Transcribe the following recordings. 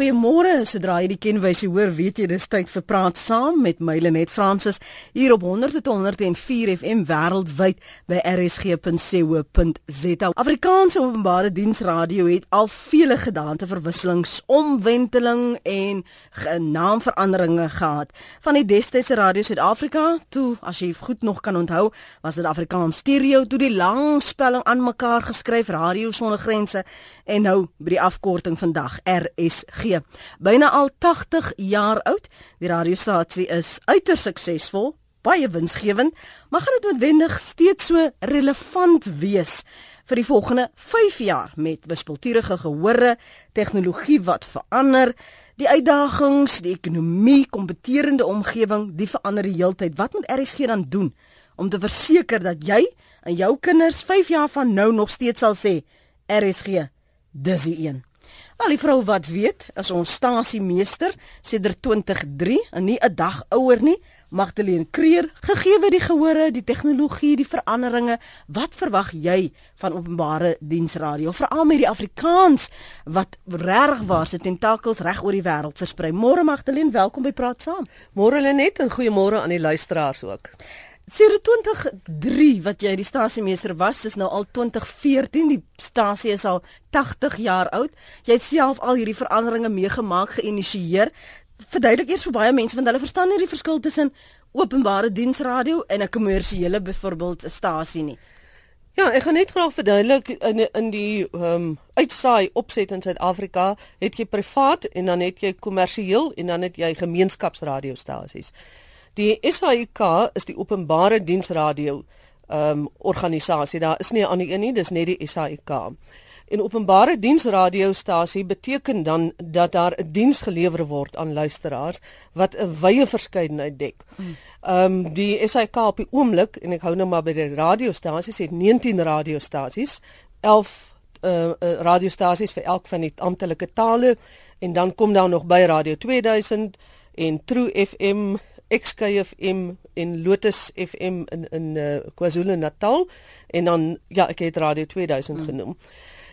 Goeiemôre. Sodra jy die kenwysie hoor, weet jy dis tyd vir praat saam met Mylenet Fransis hier op 100.104 FM wêreldwyd by rsg.co.za. Afrikaanse Openbare Diens Radio het al vele gedaante verwisselings, omwenteling en naamveranderinge gehad. Van die destydse Radio Suid-Afrika toe, as jy goed nog kan onthou, was dit Afrikaans Stereo, toe die lang spelling aan mekaar geskryf Radio Sonder Grense en nou by die afkorting vandag RSG gee. Byna al 80 jaar oud. Die radiostasie is uiters suksesvol, baie winsgewend, maar gaan dit noodwendig steeds so relevant wees vir die volgende 5 jaar met wispelturige gehore, tegnologie wat verander, die uitdagings, die ekonomie, kompeterende omgewing, die verander die heeltyd. Wat moet RSG dan doen om te verseker dat jy en jou kinders 5 jaar van nou nog steeds sal sê RSG dis die een. Al die vrou wat weet, as ons stasiemeester sedert 2003 en nie 'n dag ouer nie, Magdalene Kreer, gegee word die gehore, die tegnologie, die veranderinge, wat verwag jy van openbare diensradio, veral met die Afrikaans wat regtig waar se tentakels reg oor die wêreld versprei. Môre Magdalene, welkom by Praat Saam. Môre Lenet en goeiemôre aan die luisteraars ook. Sedert 2003 wat jy die stasiemeester was, dis nou al 2014, die stasie is al 80 jaar oud. Jy het self al hierdie veranderinge meegemaak, geïnisieer. Verduidelik eers vir baie mense want hulle verstaan nie die verskil tussen openbare diensradio en 'n kommersiële byvoorbeeld 'n stasie nie. Ja, ek gaan net graag verduidelik in in die ehm um, uitsaai opset in Suid-Afrika, het jy privaat en dan het jy kommersieel en dan het jy gemeenskapsradiostasies. Die SAIK is die openbare diensradio ehm um, organisasie. Daar is nie 'n ander een nie, dis net die SAIK. En openbare diensradiostasie beteken dan dat daar 'n diens gelewer word aan luisteraars wat 'n wye verskeidenheid dek. Ehm um, die SAIK op die oomblik en ek hou nou maar by die radiostasies het 19 radiostasies, 11 uh, uh radiostasies vir elk van die amptelike tale en dan kom daar nog by Radio 2000 en True FM XKFM en Lotus FM in in uh, KwaZulu-Natal en dan ja, ek het Radio 2000 hmm. genoem.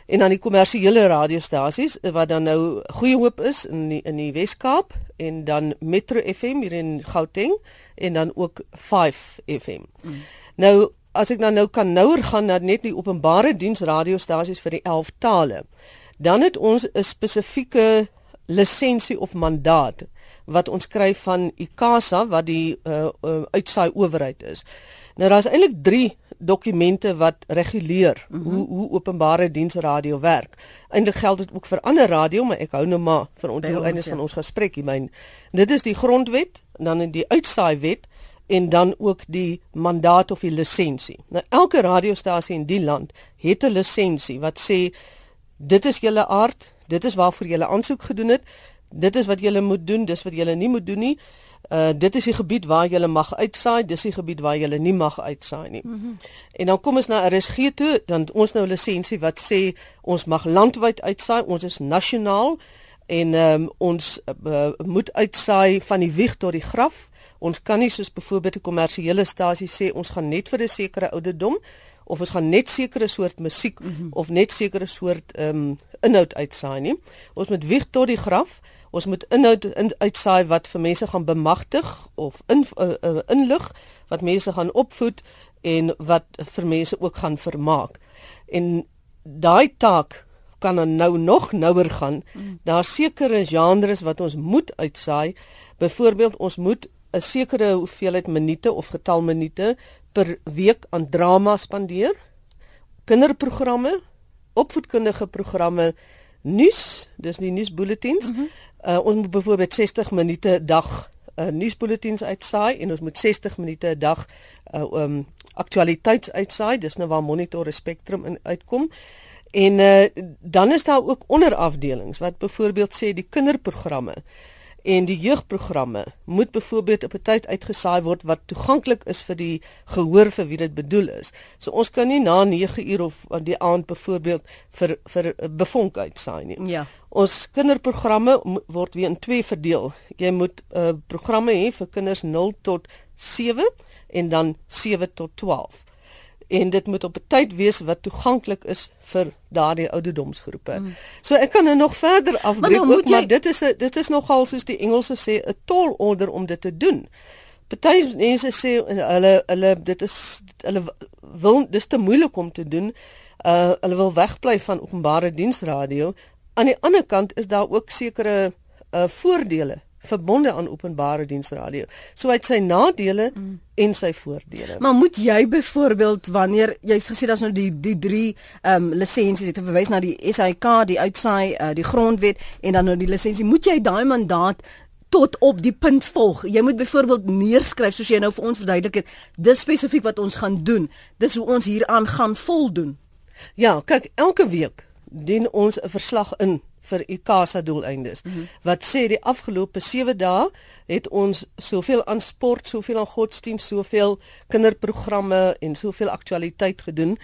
En dan die kommersiële radiostasies eh, wat dan nou Goeie Hoop is in die, in die Wes-Kaap en dan Metro FM hier in Gauteng en dan ook 5 FM. Hmm. Nou as ek dan nou kan nouer gaan na net die openbare diens radiostasies vir die 11 tale. Dan het ons 'n spesifieke lisensie of mandaat wat ons kry van ICASA wat die uh, uh, uitsaai owerheid is. Nou daar's eintlik 3 dokumente wat reguleer mm -hmm. hoe hoe openbare diensradio werk. Eintlik geld dit ook vir ander radio, maar ek hou nou maar vir onthouendes ja. van ons gesprek hier. Myn dit is die grondwet, dan in die uitsaaiwet en dan ook die mandaat of die lisensie. Nou elke radiostasie in die land het 'n lisensie wat sê dit is julle aard, dit is waarvoor julle aansoek gedoen het dit is wat julle moet doen, dis wat julle nie moet doen nie. Uh dit is die gebied waar julle mag uitsaai, dis die gebied waar julle nie mag uitsaai nie. Mm -hmm. En dan kom ons na RSG toe, dan ons nou 'n lisensie wat sê ons mag landwyd uitsaai, ons is nasionaal en um, ons uh, moet uitsaai van die wieg tot die graf. Ons kan nie soos byvoorbeeld 'n kommersiële stasie sê ons gaan net vir 'n sekere ouderdom of ons gaan net sekere soort musiek mm -hmm. of net sekere soort ehm um, inhoud uitsaai nie. Ons moet wieg tot die graf. Ons moet inhoud in, uitsaai wat vir mense gaan bemagtig of in uh, uh, inlig, wat mense gaan opvoed en wat vir mense ook gaan vermaak. En daai taak kan dan nou nog nouer gaan. Mm. Daar sekere genres wat ons moet uitsaai. Byvoorbeeld ons moet 'n sekere hoeveelheid minute of getal minute per week aan drama spandeer. Kinderprogramme, opvoedkundige programme, nuus, dis die nuusbulletins. Mm -hmm. Uh, ons moet byvoorbeeld 60 minute 'n dag uh, nuusbulletins uitsaai en ons moet 60 minute 'n dag uh, um aktualiteits uitsaai. Dis nou waar Monitor Spectrum in uitkom. En uh, dan is daar ook onderafdelings wat byvoorbeeld sê die kinderprogramme en die jeugprogramme moet byvoorbeeld op 'n tyd uitgesaai word wat toeganklik is vir die gehoor vir wie dit bedoel is. So ons kan nie na 9 uur of aan die aand byvoorbeeld vir vir bevonk uitsaai nie. Ja. Ons kinderprogramme word weer in twee verdeel. Jy moet uh, programme hê vir kinders 0 tot 7 en dan 7 tot 12. En dit moet op 'n tyd wees wat toeganklik is vir daardie ouderdomsgroepe. Mm. So ek kan nou nog verder afbreek maar, nou ook, jy... maar dit is 'n dit is nogal soos die Engelse sê 'n tall order om dit te doen. Party mense sê hulle hulle dit is hulle wil dis te moeilik om te doen. Uh hulle wil wegbly van openbare diensradio. Aan die ander kant is daar ook sekere uh voordele verbonde aan openbare diensradio. So hy het sy nadele mm. en sy voordele. Maar moet jy byvoorbeeld wanneer jy's gesê daar's nou die die drie ehm um, lisensies, jy het verwys na die SAIK, die uitsaai, uh, die grondwet en dan nou die lisensie, moet jy daai mandaat tot op die punt volg. Jy moet byvoorbeeld neerskryf soos jy nou vir ons verduidelik het, dis spesifiek wat ons gaan doen. Dis hoe ons hieraan gaan voldoen. Ja, kyk, elke week dien ons 'n verslag in vir ICASA doeleindes. Mm -hmm. Wat sê die afgelope 7 dae het ons soveel aan sport, soveel aan godsdienst, soveel kinderprogramme en soveel aktualiteit gedoen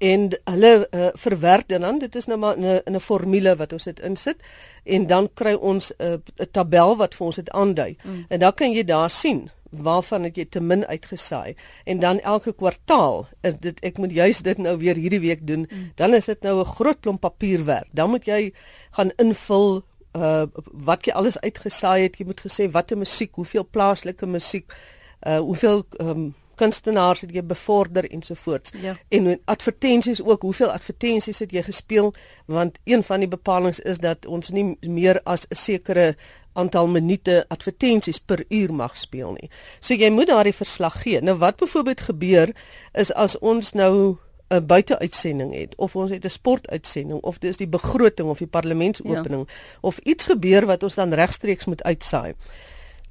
en hulle uh, verwerk dit dan dit is nou maar in 'n formule wat ons dit insit en dan kry ons 'n uh, tabel wat vir ons dit aandui. Mm. En dan kan jy daar sien waarvan het jy te min uitgesaai? En dan elke kwartaal is dit ek moet juis dit nou weer hierdie week doen mm. dan is dit nou 'n groot klomp papierwerk. Dan moet jy gaan invul uh wat jy alles uitgesaai het. Jy moet gesê watter musiek hoeveel plaaslike musiek uh hoeveel um, kunstenaars het jy bevorder ensovoorts. Ja. En advertensies ook, hoeveel advertensies het jy gespeel? Want een van die bepalinge is dat ons nie meer as 'n sekere aantal minute advertensies per uur mag speel nie. So jy moet daardie verslag gee. Nou wat byvoorbeeld gebeur is as ons nou 'n buiteuitsending het of ons het 'n sportuitsending of dis die begroting of die parlementsopening ja. of iets gebeur wat ons dan regstreeks moet uitsaai.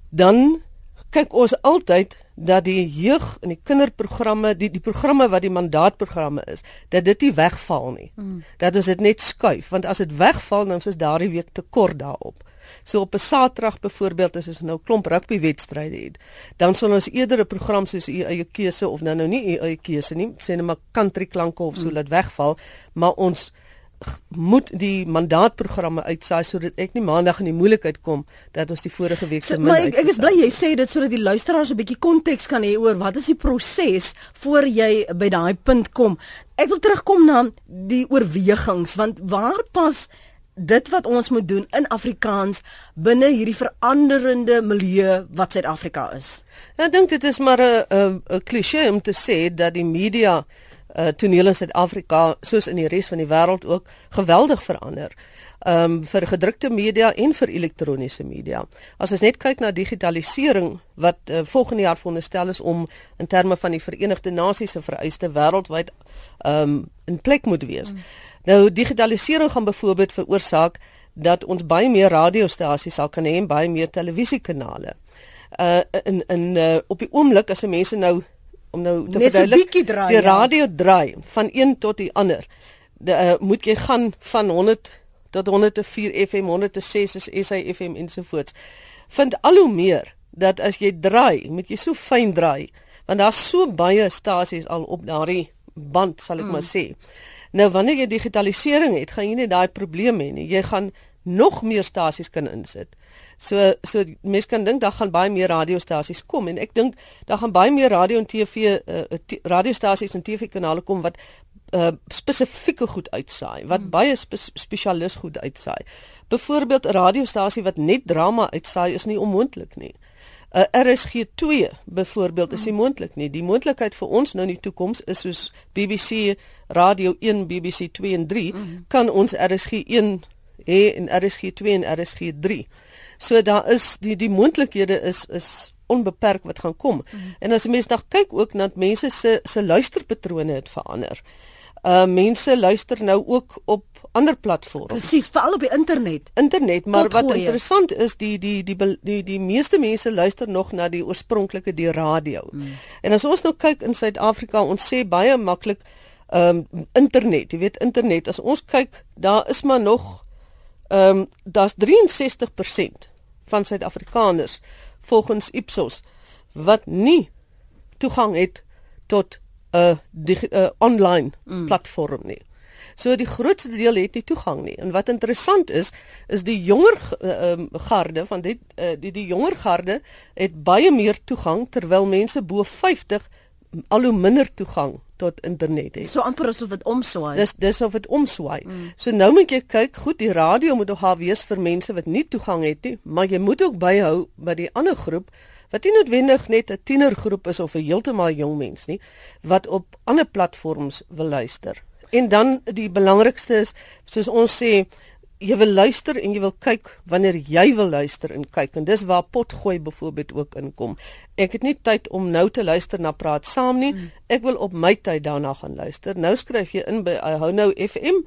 Dan kyk ons altyd dat die jeug en die kinderprogramme, die die programme wat die mandaatprogramme is, dat dit nie wegval nie. Mm. Dat ons dit net skuif, want as dit wegval dan is daardie week te kort daarop. So op 'n Saterdag byvoorbeeld as ons nou klomp rugbywedstryde het, dan sal ons eerder 'n program soos u eie keuse of nou nou nie u eie keuse nie, sê net maar country klanke of so mm. laat wegval, maar ons moet die mandaatprogramme uitsaai sodat ek nie maandag in die moeilikheid kom dat ons die vorige week se so, min Maar ek, ek is bly jy sê dit sodat die luisteraars 'n bietjie konteks kan hê oor wat is die proses voor jy by daai punt kom. Ek wil terugkom na die oorwegings want waar pas dit wat ons moet doen in Afrikaans binne hierdie veranderende milieu wat Suid-Afrika is. Ek dink dit is maar 'n 'n klise om te sê dat die media uh, toneel in Suid-Afrika soos in die res van die wêreld ook geweldig verander. Um vir gedrukte media en vir elektroniese media. As ons net kyk na digitalisering wat uh, volgende jaar veronderstel is om in terme van die Verenigde Nasies se vereiste wêreldwyd um in plek moet wees. Mm. Nou digitalisering gaan byvoorbeeld veroorsaak dat ons baie meer radiostasies sal kan hê en baie meer televisiekanale. Uh in in uh, op die oomblik as mense nou om nou te verduidelik die ja. radio ja. draai van een tot die ander. De, uh, moet jy gaan van 100 tot 104 FM 106 is SA FM ensovoorts. Vind al hoe meer dat as jy draai, moet jy so fyn draai want daar's so baie stasies al op daardie band sal ek mm. maar sê. Nou wanneer jy digitalisering het, gaan jy nie daai probleem hê nie. Jy gaan nog meer stasies kan insit. So so mense kan dink daar gaan baie meer radiostasies kom en ek dink daar gaan baie meer radio en TV uh, radiostasies en TV-kanale kom wat uh, spesifieke goed uitsaai, wat hmm. baie spe spesialis goed uitsaai. Byvoorbeeld 'n radiostasie wat net drama uitsaai is nie onmoontlik nie. 'n uh, RSG2 byvoorbeeld is nie hmm. moontlik nie. Die moontlikheid vir ons nou in die toekoms is soos BBC Radio 1, BBC 2 en 3 hmm. kan ons RSG1 hê en RSG2 en RSG3. So daar is die die moontlikhede is is onbeperk wat gaan kom. Mm. En as jy mens dan kyk ook na mense se se luisterpatrone het verander. Uh mense luister nou ook op ander platforms. Presies, veral op die internet. Internet, maar Tot wat gooie. interessant is die die die die die, die meeste mense luister nog na die oorspronklike die radio. Mm. En as ons nou kyk in Suid-Afrika, ons sê baie maklik ehm um, internet, jy weet internet, as ons kyk, daar is maar nog ehm um, daar's 63% van Suid-Afrikaners volgens Ipsos wat nie toegang het tot 'n uh, online mm. platform nie. So die grootste deel het nie toegang nie. En wat interessant is, is die jonger uh, garde van dit uh, die die jonger garde het baie meer toegang terwyl mense bo 50 al hoe minder toegang tot internet het. So amper asof dit omswaai. Dis dis of dit omswaai. Mm. So nou moet jy kyk, goed, die radio moet nog haar wees vir mense wat nie toegang het nie, maar jy moet ook byhou by die ander groep wat nie noodwendig net 'n tienergroep is of 'n heeltemal jong mens nie, wat op ander platforms wil luister. En dan die belangrikste is, soos ons sê, jy wil luister en jy wil kyk wanneer jy wil luister en kyk en dis waar potgooi byvoorbeeld ook inkom. Ek het nie tyd om nou te luister na praat saam nie. Hmm. Ek wil op my tyd daarna gaan luister. Nou skryf jy in by uh, hou nou FM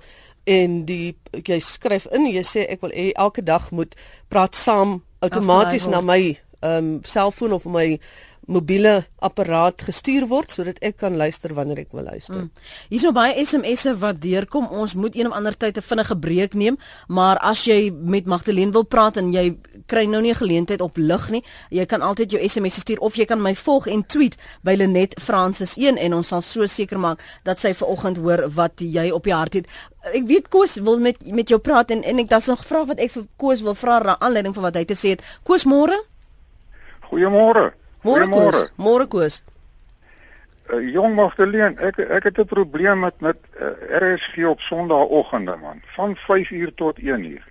en die jy skryf in jy sê ek wil elke dag moet praat saam outomaties na my ehm um, selfoon of my mobiele apparaat gestuur word sodat ek kan luister wanneer ek wil luister. Mm. Hier's nou baie SMS'e wat deurkom. Ons moet een of ander tyd 'n vinnige breek neem, maar as jy met Magdalene wil praat en jy kry nou nie 'n geleentheid op lig nie, jy kan altyd jou SMS stuur of jy kan my volg en tweet by Lenet Francis 1 en ons sal so seker maak dat sy ver oggend hoor wat jy op die hart het. Ek weet Koos wil met met jou praat en en ek daar's nog vra wat ek vir Koos wil vra na aanleiding van wat hy te sê het. Koos môre? Goeiemôre. Môre Koos. Môre Koos. Uh, jong Magdalene, ek ek het 'n probleem met met uh, eh, RSG op Sondagoggende man, van 5 uur tot 1 uur.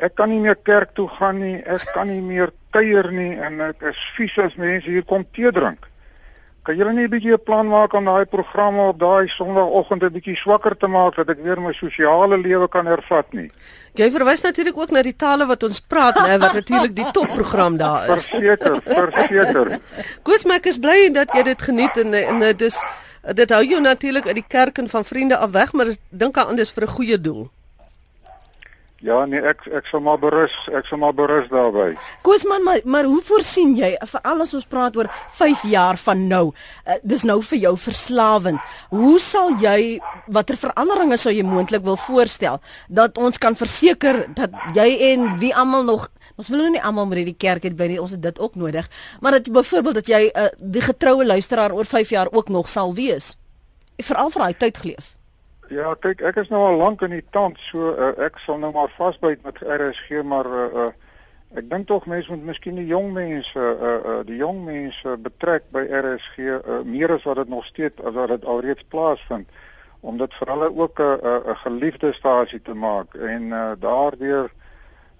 Ek kan nie meer kerk toe gaan nie, ek kan nie meer kuier nie en ek is vies as mense hier kom tee drink. Kan julle nie 'n bietjie 'n plan maak om daai programme op daai Sondagoggend 'n bietjie swakker te maak dat ek weer my sosiale lewe kan hervat nie? Jy verwys natuurlik ook na die tale wat ons praat, né, wat natuurlik die topprogram daar is. Verseker, verseker. Goeie, ek is bly dat jy dit geniet en en dit is dit hou jou natuurlik uit die kerk en van vriende af weg, maar dink aan anders vir 'n goeie doel. Ja nee, ek ek sal maar berus, ek sal maar berus daarby. Koosman, maar maar hoe voorsien jy veral as ons praat oor 5 jaar van nou? Uh, dis nou vir jou verslawend. Hoe sal jy watter veranderinge sou jy moontlik wil voorstel dat ons kan verseker dat jy en wie almal nog Ons wil nou nie almal met hierdie kerk het by nie, ons het dit ook nodig. Maar dat byvoorbeeld dat jy uh, die getroue luisteraar oor 5 jaar ook nog sal wees. Veral vir daai tyd geleef. Ja, kyk, ek is nou al lank in die tand, so uh, ek sal nou maar vasbyt met RSG, maar uh, uh, ek dink tog mense moet miskien die jong mense, uh, uh, die jong mense betrek by RSG uh, meer as wat dit nog steeds as wat dit alreeds plaasvind om dit vir hulle ook 'n 'n geliefde stasie te maak en uh, daardeur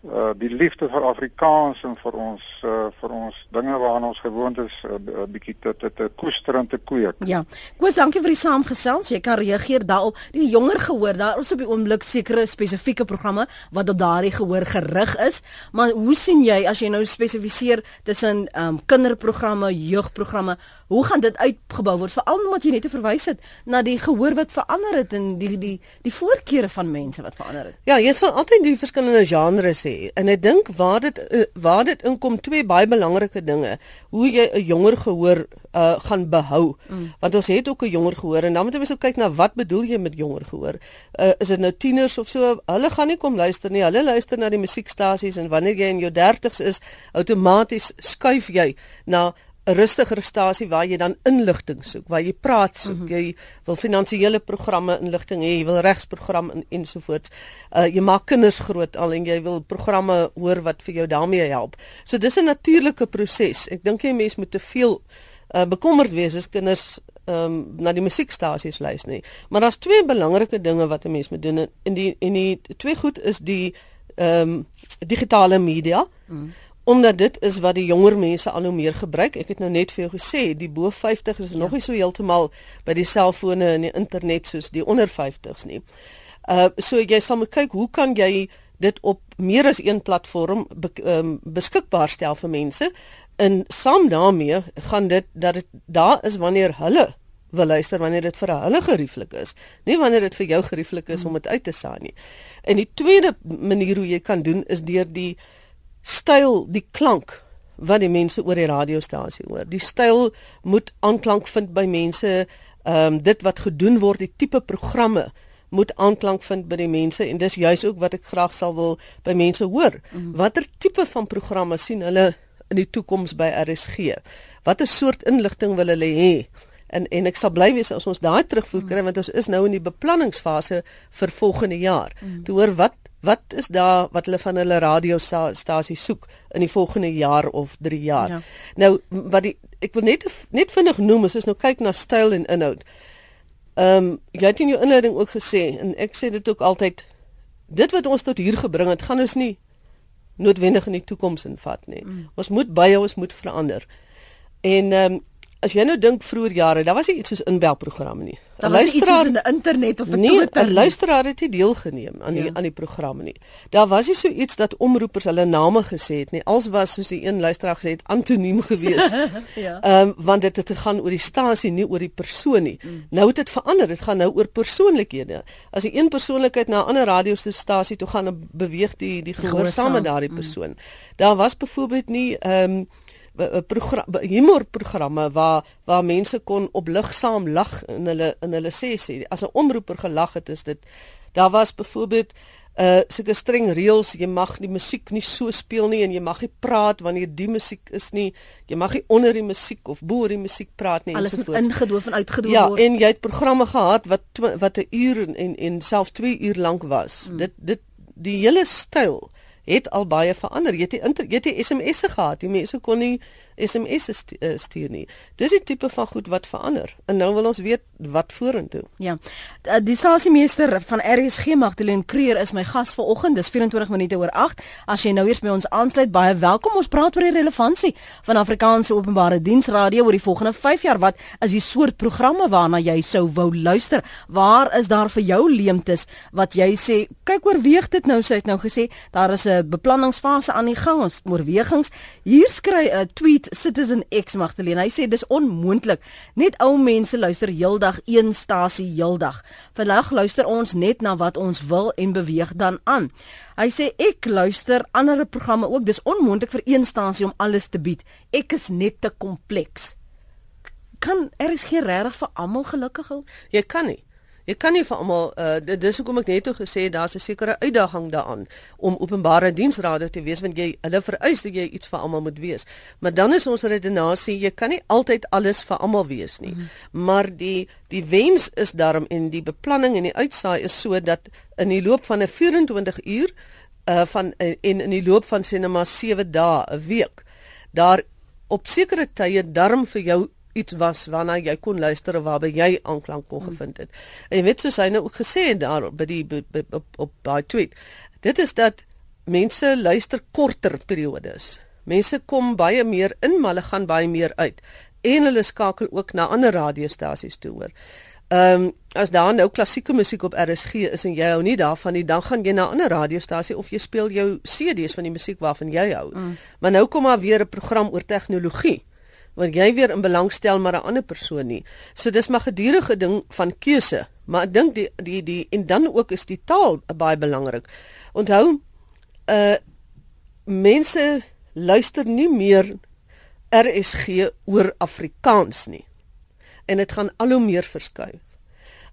uh die liefde vir Afrikaans en vir ons uh vir ons dinge waaraan ons gewoond is 'n uh, bietjie te te te koester en te kweek. Ja. Koos, dankie vir die saamgesels. Jy kan reageer daarop. Die jonger gehoor, daar is op die oomblik sekere spesifieke programme wat op daardie gehoor gerig is, maar hoe sien jy as jy nou spesifiseer tussen um kinderprogramme, jeugprogramme, hoe gaan dit uitgebou word veral omdat jy net te verwys het na die gehoor wat verander het en die die die voorkeure van mense wat verander het. Ja, jy sal altyd die verskillende genres hê en ek dink waar dit eh, waar dit inkom twee baie belangrike dinge. Hoe jy 'n jonger gehoor uh, gaan behou. Mm. want ons het ook 'n jonger gehoor en dan moet jy ook kyk na wat bedoel jy met jonger gehoor. Uh, is dit nou tieners of so? Hulle gaan nie kom luister nie. Hulle luister na die musiekstasies en wanneer jy in jou 30's is outomaties skuif jy na 'n rustiger stasie waar jy dan inligting soek, waar jy praat soek, mm -hmm. jy wil finansiële programme inligting hê, jy wil regsprogram en ensovoorts. Uh jy maak kinders groot al en jy wil programme hoor wat vir jou daarmee help. So dis 'n natuurlike proses. Ek dink jy mens moet te veel uh bekommerd wees as kinders ehm um, na die musiekstasies luister nie. Maar daar's twee belangrike dinge wat 'n mens moet doen en die en die twee goed is die ehm um, digitale media. Mm omdat dit is wat die jonger mense al hoe meer gebruik. Ek het nou net vir jou gesê, die bo 50 is ja. nog nie so heeltemal by die selfone en die internet soos die onder 50s nie. Uh so jy sal moet kyk hoe kan jy dit op meer as een platform be, um, beskikbaar stel vir mense en saam daarmee gaan dit dat dit daar is wanneer hulle wil luister wanneer dit vir hulle gerieflik is nie wanneer dit vir jou gerieflik is hmm. om dit uit te saai nie en die tweede manier hoe jy kan doen is deur die styl, die klank wat die mense oor die radiostasie hoor. Die styl moet aanklank vind by mense. Ehm um, dit wat gedoen word, die tipe programme moet aanklank vind by die mense en dis juis ook wat ek graag sal wil by mense hoor. Mm. Watter tipe van programme sien hulle in die toekoms by RSG? Watter soort inligting wil hulle hê? En en ek sal bly wees as ons daai terugvoer kry mm. want ons is nou in die beplanningsfase vir volgende jaar. Mm. Te hoor wat wat is daar wat hulle van hulle radiostasie soek in die volgende jaar of 3 jaar. Ja. Nou wat die ek wil net net vinnig noem as ons nou kyk na styl en inhoud. Ehm um, jy het in jou inleiding ook gesê en ek sê dit ook altyd dit wat ons tot hier gebring het, gaan ons nie noodwendig in die toekoms invat nie. Mm. Ons moet baie ons moet verander. En ehm um, as jy nou dink vroeër jare, daar was nie iets soos inbelprogramme nie. Daar was iets soos in die internet of 'n nee, Twitter. Nee, 'n luisteraar het nie deelgeneem aan die ja. aan die programme nie. Daar was nie so iets dat omroepers hulle name gesê het nie. Als was soos die een luisteraar gesê het anoniem gewees. ja. Ehm um, want dit het gegaan oor die stasie, nie oor die persoon nie. Mm. Nou het dit verander. Dit gaan nou oor persoonlikhede. As 'n een persoonlikheid na 'n ander radiostasie toe gaan, beweeg die die gehoor saam met daardie mm. persoon. Mm. Daar was byvoorbeeld nie ehm um, humorprogramme waar waar mense kon opligsaam lag in hulle in hulle sessie. As 'n omroeper gelag het, is dit daar was byvoorbeeld uh sulke streng reëls, jy mag die musiek nie so speel nie en jy mag nie praat wanneer die musiek is nie. Jy mag nie onder die musiek of bo die musiek praat nie Alles moet ingedoof en uitgedoof ja, word. Ja, en jy het programme gehad wat wat 'n uur en en, en selfs 2 uur lank was. Mm. Dit dit die hele styl het al baie verander. Jy het die jy het die SMS'e gehad. Die mense kon nie SMS'e eh, stuur nie. Dis die tipe van goed wat verander. En nou wil ons weet wat vorentoe. Ja. Eh, die stasiemeester van RSG Magdalene Creer is my gas vanoggend. Dis 24 minute oor 8. As jy nou eers by ons aansluit, baie welkom. Ons praat oor die relevantie van Afrikaanse Openbare Diensradio oor die volgende 5 jaar. Wat is die soort programme waarna jy sou wou luister? Waar is daar vir jou leemtes wat jy sê, kyk oorweeg dit nou, sy het nou gesê, daar is 'n beplanningsfase aan die gang, ons oorwegings. Hier skry 'n tweet Citizen X Magdalene. Hy sê dis onmoontlik. Net ou mense luister heeldag een stasie heeldag. Vandag luister ons net na wat ons wil en beweeg dan aan. Hy sê ek luister ander programme ook. Dis onmoontlik vir een stasie om alles te bied. Ek is net te kompleks. Kan er is geen regtig vir almal gelukkig? Jy kan nie. Jy kan nie vir almal uh dis hoekom ek net o gesê daar's 'n sekere uitdaging daaraan om openbare diensraad te wees want jy hulle vereis dat jy iets vir almal moet wees. Maar dan is ons redenasie, jy kan nie altyd alles vir almal wees nie. Mm. Maar die die wens is daarom en die beplanning en die uitsaai is so dat in die loop van 'n 24 uur uh van uh, en in die loop van sinema 7 dae 'n week daar op sekere tye darm vir jou iets was waarna jy kon luister of waarby jy aanklank kon gevind het. En jy weet soos hy nou ook gesê het daar by die by, by, op op daai tweet. Dit is dat mense luister korter periodes. Mense kom baie meer in, maar hulle gaan baie meer uit en hulle skakel ook na ander radiostasies toe hoor. Ehm um, as daar nou klassieke musiek op RSG is en jy hou nie daarvan nie, dan gaan jy na 'n ander radiostasie of jy speel jou CD's van die musiek waarvan jy hou. Mm. Maar nou kom maar weer 'n program oor tegnologie want jy weer in belang stel maar 'n ander persoon nie. So dis maar gedurende ding van keuse, maar ek dink die die die en dan ook is die taal baie belangrik. Onthou uh mense luister nie meer RSG oor Afrikaans nie. En dit gaan al hoe meer verskuif.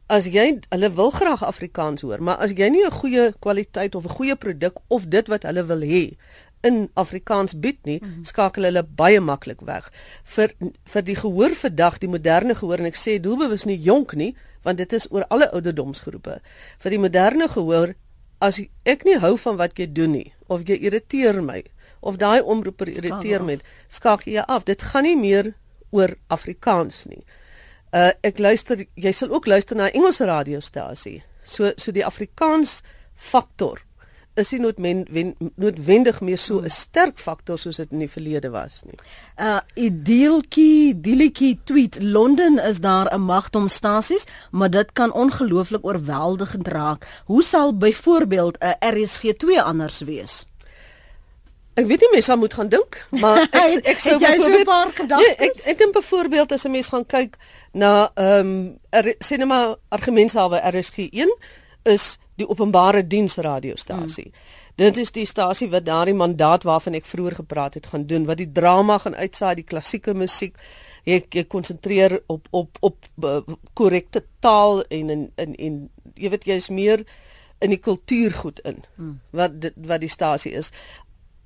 As jy hulle wil graag Afrikaans hoor, maar as jy nie 'n goeie kwaliteit of 'n goeie produk of dit wat hulle wil hê in Afrikaans bied nie, mm -hmm. skakel hulle baie maklik weg. Vir vir die gehoor vandag, die moderne gehoor en ek sê doelbewus nie jonk nie, want dit is oor alle ouderdomsgroepe. Vir die moderne gehoor, as ek nie hou van wat jy doen nie of jy irriteer my of daai omroeper irriteer my, skakel jy af. Dit gaan nie meer oor Afrikaans nie. Uh ek luister, jy sal ook luister na 'n Engelse radiostasie. So so die Afrikaans faktor is nie noodwen, wen, noodwendig meer so 'n sterk faktor soos dit in die verlede was nie. Uh Idieltjie, Dieltjie tweet Londen is daar 'n magdom stasies, maar dit kan ongelooflik oorweldigend raak. Hoe sal byvoorbeeld 'n RSG2 anders wees? Ek weet nie mens sal moet gaan dink, maar ek ek sou byvoorbeeld 'n paar gedagtes. Nee, ek ek dink byvoorbeeld as 'n mens gaan kyk na ehm um, sinema argumentsalwe RSG1 is die openbare diens radiostasie. Hmm. Dit is die stasie wat daardie mandaat waarvan ek vroeër gepraat het gaan doen, wat die drama gaan uitsaai, die klassieke musiek. Jy jy konsentreer op op op korrekte taal en en en, en jy weet jy is meer in die kultuurgoed in hmm. wat dit, wat die stasie is.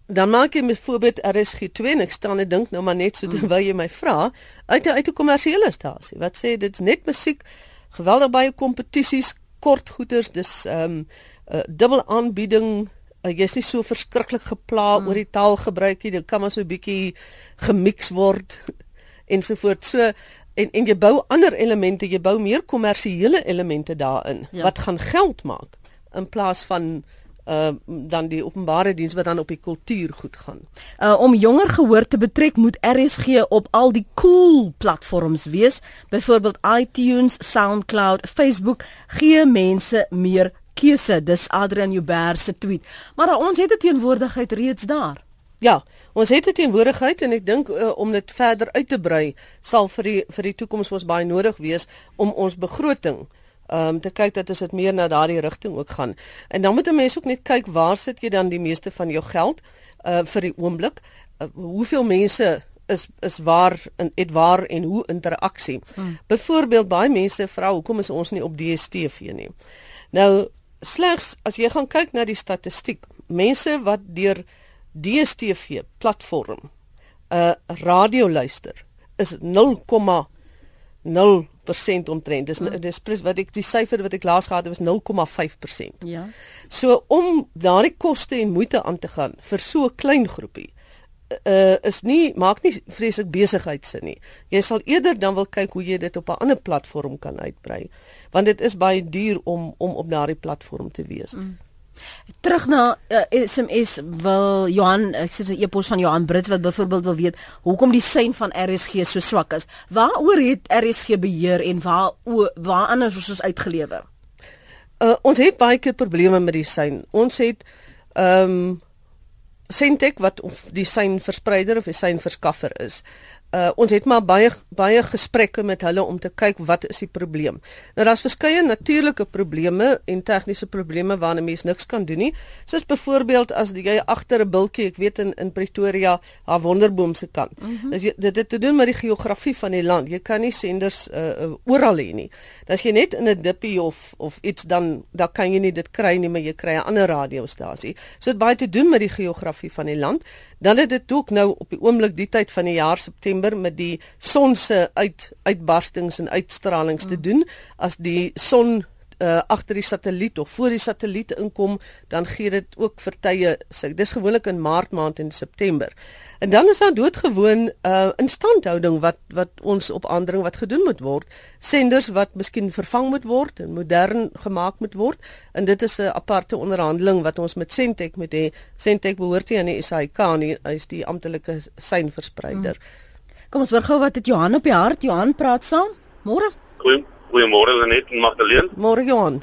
Dan maak jy byvoorbeeld RSG2 en ek staan en dink nou maar net so terwyl jy my vra uit uit 'n kommersiële stasie. Wat sê dit's net musiek, geweldig baie kompetisies, kort goeders dis ehm um, uh, dubbel aanbieding uh, jy's nie so verskriklik gepla mm. oor die taalgebruik nie dit kan maar so 'n bietjie gemix word ensovoorts. So en en jy bou ander elemente, jy bou meer kommersiële elemente daarin ja. wat gaan geld maak in plaas van uh dan die openbare diens wat dan op die kultuur goed gaan. Uh om jonger gehoor te betrek moet RSG op al die cool platforms wees, byvoorbeeld iTunes, SoundCloud, Facebook gee mense meer keuse. Dis Adrian Joubert se tweet. Maar ons het 'n teenwoordigheid reeds daar. Ja, ons het 'n teenwoordigheid en ek dink uh, om dit verder uit te brei sal vir die vir die toekoms ons baie nodig wees om ons begroting om um, te kyk dat dit meer na daardie rigting ook gaan. En dan moet 'n mens ook net kyk waar sit jy dan die meeste van jou geld uh vir die oomblik? Uh, hoeveel mense is is waar in het waar en hoe interaksie. Hmm. Byvoorbeeld baie mense vra hoekom is ons nie op DStv nie. Nou slegs as jy gaan kyk na die statistiek, mense wat deur DStv platform uh, radio luister is 0,0% omtrent. Dis mm. dis presies wat ek die syfer wat ek laas gehad het was 0,5%. Ja. So om daardie koste en moeite aan te gaan vir so 'n klein groepie uh is nie maak nie vreeslik besigheidsin nie. Jy sal eerder dan wil kyk hoe jy dit op 'n ander platform kan uitbrei want dit is baie duur om om op daardie platform te wees. Mm. Terug na uh, eh, SMS wil Johan ek sê 'n e-pos van Johan Brits wat byvoorbeeld wil weet hoekom die sein van RSG so swak is. Waaroor het RSG beheer en waar o, waar anders is ons uitgelewer? Uh, ons het baie keer probleme met die sein. Ons het ehm um, Sentech wat of die sein verspreider of die sein verskaffer is. Uh, ons het maar baie baie gesprekke met hulle om te kyk wat is die probleem. Nou daar's verskeie natuurlike probleme en tegniese probleme waarna mens niks kan doen nie. Soos byvoorbeeld as jy agter 'n bultjie, ek weet in in Pretoria, haar wonderboom se kant. Mm -hmm. Dis dit het te doen met die geografie van die land. Jy kan nie senders uh, uh, oral hê nie. As jy net in 'n dippie of of iets dan dan kan jy nie dit kry nie, maar jy kry 'n ander radiostasie. So dit baie te doen met die geografie van die land. Dan het dit ook nou op die oomblik die tyd van die jaar September met die son se uit uitbarstings en uitstralings mm. te doen as die son uh, agter die satelliet of voor die satelliet inkom, dan gee dit ook vir tye. Dis gewoonlik in Maart maand en September. En dan is daar doodgewoon 'n uh, instandhouding wat wat ons op aandring wat gedoen moet word. Senders wat miskien vervang moet word en modern gemaak moet word. En dit is 'n aparte onderhandeling wat ons met Sentech moet hê. Sentech behoort nie aan die SAIK nie, hy is die amptelike seinverspreider. Hmm. Kom ons hoor gou wat het Johan op die hart. Johan praat saam. Môre. Goeie Goeiemôre Lenet en Magdalene. Môre Johan.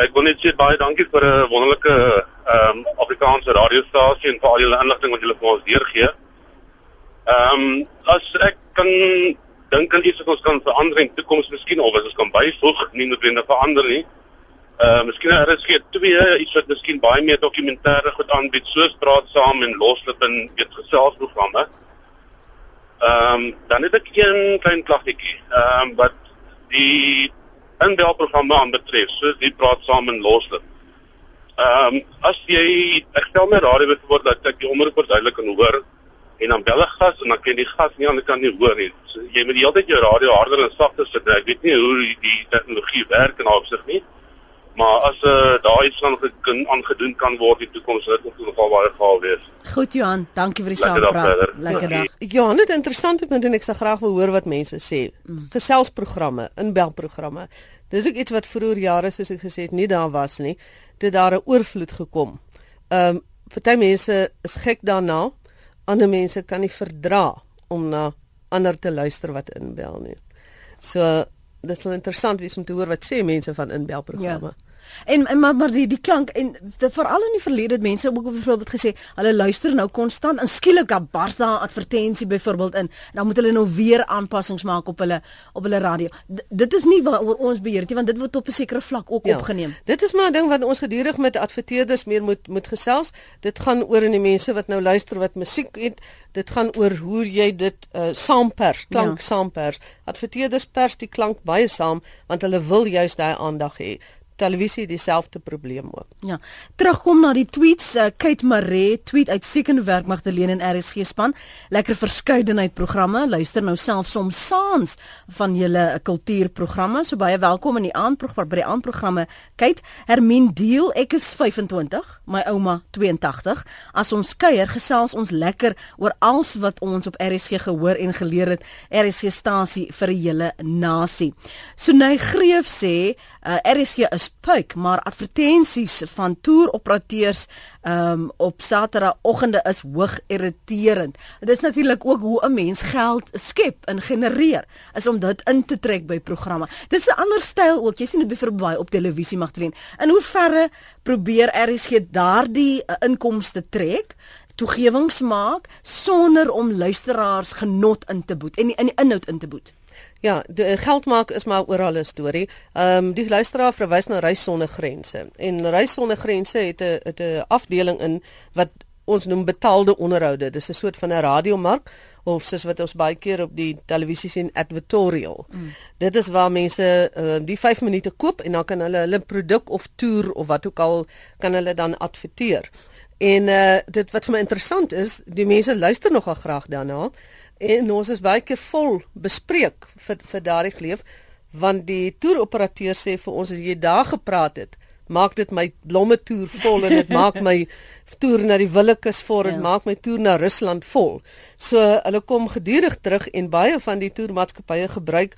Ek wil net sê baie dankie vir 'n wonderlike ehm um, Afrikaanse radiostasie en vir al julle inligting wat julle vir ons deurgee. Ehm um, as ek kan dink aan iets wat ons kan verander in die toekoms miskien of as ons kan byvoeg, nie noodwendig verander nie. Ehm uh, miskien er is gee twee iets wat miskien baie meer dokumentêre goed aanbied soos praat saam en loslip en weet geselsprogramme. Ehm um, dan het ek een klein klagtetjie ehm um, wat die inbelprogramme aanbetref, soos die praat saam en loslip. Ehm um, as jy ek stel my radio byvoorbeeld dat ek die omroep duidelik kan hoor en dan bel ek gas en dan kan die gas nie aan die kant nie hoor nie. So, jy moet die hele tyd jou radio harder en sagter sit. Ek weet nie hoe die, die tegnologie werk in opsig nie. Maar as uh, daar iets aan kan aangedoen kan word in die toekoms, dit moet nogal baie gehaal wees. Goed Johan, dankie vir die saampraat. Lekker dag. Ja, net interessant punt en ek sal graag wil hoor wat mense sê. Mm. Geselsprogramme, inbelprogramme. Dis ook iets wat vroeër jare soos ek gesê het nie daar was nie. Dit daar 'n oorvloed gekom. Ehm um, party mense is gek daarna. Ander mense kan nie verdra om na ander te luister wat inbel nie. So dit sal interessant wees om te hoor wat sê mense van inbelprogramme. Ja. En, en maar maar die die klank en veral in die verlede het mense ook byvoorbeeld gesê hulle luister nou konstant en skielik dan bars daar 'n advertensie byvoorbeeld in dan moet hulle nou weer aanpassings maak op hulle op hulle radio. D dit is nie waaroor ons beheer het want dit word op 'n sekere vlak ook ja, opgeneem. Dit is maar 'n ding wat ons gedurig met adverteerders meer moet moet gesels. Dit gaan oor in die mense wat nou luister wat musiek het. Dit gaan oor hoe jy dit uh, saampers, klank ja. saampers. Adverteerders pers die klank baie saam want hulle wil juist daai aandag hê televisie dieselfde probleem ook. Ja. Terugkom na die tweets. Uh, Kate Maree tweet uit Sekenwerk Magdalene en RSG span. Lekker verskeidenheid programme. Luister nou self soms saans van julle kultuurprogramme. So baie welkom in die aandprogram by die aandprogramme. Kate Hermine Deel, ek is 25, my ouma 82. As ons kuier, gesels ons lekker oor alles wat ons op RSG gehoor en geleer het. RSG stasie vir 'n hele nasie. So Nay Greef sê uh, RSG is puik, maar advertensies van toeroperateurs um, op Saterdagoggende is hoog irriterend. Dit is natuurlik ook hoe 'n mens geld skep en genereer, is om dit in te trek by programme. Dit is 'n ander styl ook. Jy sien dit byvoorbeeld op televisie Magdalene. In hoe verre probeer RSG daardie uh, inkomste trek? toegewings maak sonder om luisteraars genot in te boet en in die inhoud in te boet. Ja, die eh, geld maak is maar oral 'n storie. Ehm um, die luisteraar verwys na Reis sonder grense. En Reis sonder grense het 'n het 'n afdeling in wat ons noem betaalde onderhoude. Dis 'n soort van 'n radiomark of soos wat ons baie keer op die televisie sien advertorial. Mm. Dit is waar mense uh, die 5 minute koop en dan kan hulle hulle produk of toer of wat ook al kan hulle dan adverteer. En uh dit wat vir my interessant is, die mense luister nogal graag daarna. En ons is baie keer vol bespreek vir vir daardie geleef want die toeroperateur sê vir ons as jy daar gepraat het, maak dit my blomme toer vol en dit maak my toer na die Willekeus vol en ja. maak my toer na Rusland vol. So hulle kom gedurig terug en baie van die toermaatskappye gebruik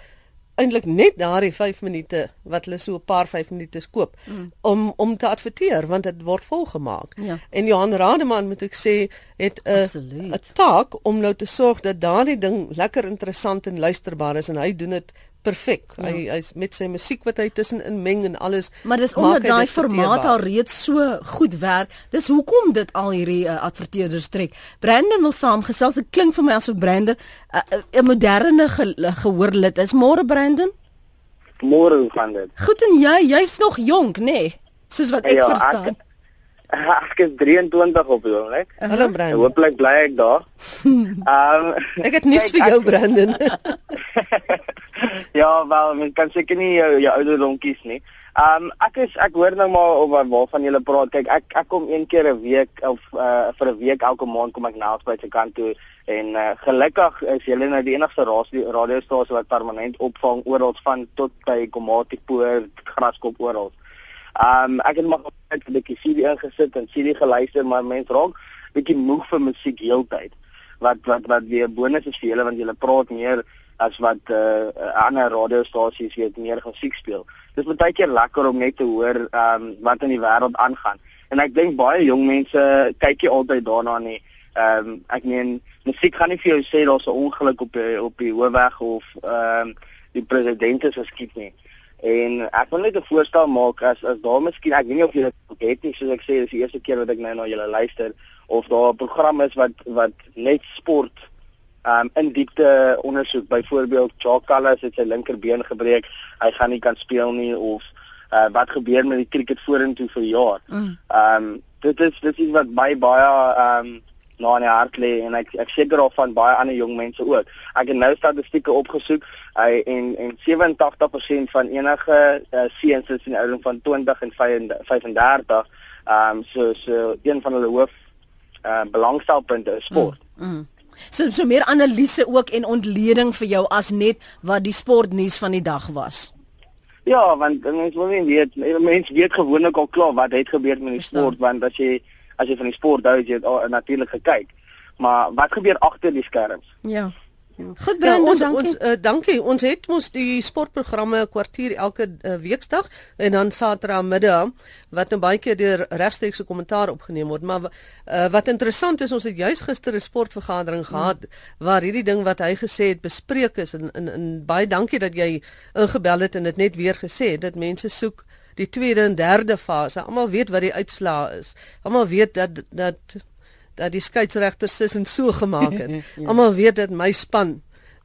eintlik net daardie 5 minute wat hulle so 'n paar 5 minute koop mm. om om te adverteer want dit word volgemaak. Ja. En Johan Rademan moet ek sê het 'n 'n taak om nou te sorg dat daardie ding lekker interessant en luisterbaar is en hy doen dit perfek. Ja. Hy hy's met sy musiek wat hy tussenin meng en alles. Maar dis omdat daai formaat al reeds so goed werk. Dis hoekom dit al hierdie uh, adverteerders trek. Brandon wil saamgesels. Dit klink vir my asof Brandon eh, eh, 'n uh, moderne ge gehoor lid is. Môre Brandon? Môre gaan dit. Goed en jy, jy's nog jonk, nê? Nee? Soos wat ek ja, verstaan. Ek, Ek is 23 op die oomblik. Hallo Brandon. Hooplik bly ek daar. Ehm um, Ek het nuus vir jou Brandon. ja, wel, mens kan seker nie jou, jou ouderdom kies nie. Ehm um, ek is ek hoor nou maar of waarvan julle praat. Kyk, ek ek kom een keer 'n week of uh, vir 'n week elke maand kom ek na by se kant toe en uh, gelukkig is julle nou die enigste radiostasie wat permanent opvang oral van tot by Komatipoort, Graskop oral. Um ek het maar net 'n bietjie CD ingesit en CD geluister, maar mense raak bietjie moeg vir musiek heeltyd. Wat wat wat weer bonus is vir julle want julle praat meer as wat uh ander radiostasies weet meer musiek speel. Dis baie keer lekker om net te hoor um wat in die wêreld aangaan. En ek dink baie jong mense kyk jy altyd daarna nie. Um ek meen musiek gaan nie vir jou sê daar's 'n ongeluk op die, op die hoofweg of um die president is geskiet nie. En ek wil net 'n voorstel maak as as daar miskien ek weet nie of jy dit het nie soos ek sê dis die eerste keer wat ek nou na julle luister of daar 'n program is wat wat net sport um in diepte ondersoek byvoorbeeld Jacques Callas het sy linkerbeen gebreek hy gaan nie kan speel nie of uh, wat gebeur met die cricket vorentoe vir jaar. Mm. Um dit is dit is wat baie baie um na in die hart lê en ek ek seker of van baie ander jong mense ook. Ek het nou statistieke opgesoek uh, en en 87% van enige uh, seuns is in ouderdom van 20 en 35 ehm um, so so een van hulle hoof uh, belangstelpunte is sport. Mm, mm. So so meer analise ook en ontleding vir jou as net wat die sportnuus van die dag was. Ja, want mense wil nie weet mense weet gewoonlik al klaar wat het gebeur met die sport want as jy as jy van die sport hou, jy het oh, natuurlik gekyk. Maar wat gebeur agter die skerms? Ja. Goed Brandon, ja, ons dankie. ons uh, dankie. Ons het mos die sportprogramme 'n kwartier elke uh, weeksdag en dan Saterdag middag wat nou baie keer deur regstreekse kommentaar opgeneem word. Maar uh, wat interessant is, ons het juis gister 'n sportvergadering gehad hmm. waar hierdie ding wat hy gesê het bespreek is en, en, en baie dankie dat jy ingebel het en dit net weer gesê het dat mense soek die tweede en derde fase. Almal weet wat die uitslaa is. Almal weet dat dat dat die skeieregters sis en so gemaak het. ja. Almal weet dat my span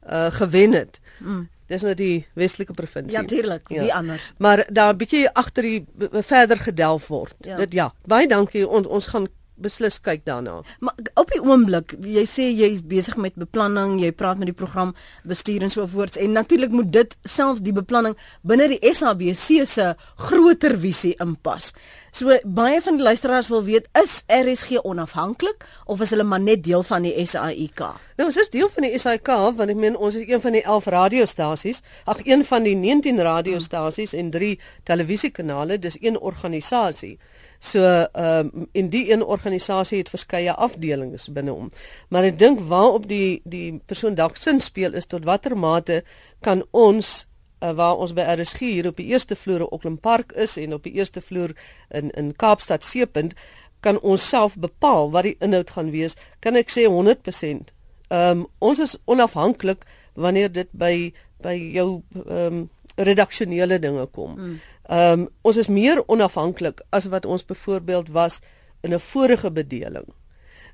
uh gewen het. Mm. Dis nou die Weselike provinsie. Ja, natuurlik. Ja. Wie anders? Maar daar 'n bietjie agter die verder gedelf word. Ja. Dit ja. Baie dankie. On, ons gaan beslis kyk daarna. Maar op die oomblik, jy sê jy is besig met beplanning, jy praat met die program bestuur en so voorts en natuurlik moet dit selfs die beplanning binne die SABC se groter visie inpas. So baie van die luisteraars wil weet, is RSG onafhanklik of is hulle maar net deel van die SAIK? Nou, ons is deel van die SAIK want ek meen ons is een van die 11 radiostasies, ag een van die 19 radiostasies en 3 televisiekanale, dis een organisasie. So ehm um, in die een organisasie het verskeie afdelings binne hom. Maar ek dink waarop die die persoon dalk sin speel is tot watter mate kan ons uh, waar ons by RSG hier op die eerste vloer op Auckland Park is en op die eerste vloer in in Kaapstad Seepunt kan ons self bepaal wat die inhoud gaan wees. Kan ek sê 100%. Ehm um, ons is onafhanklik wanneer dit by by jou ehm um, redaksionele dinge kom. Hmm. Ehm um, ons is meer onafhanklik as wat ons byvoorbeeld was in 'n vorige bedeling.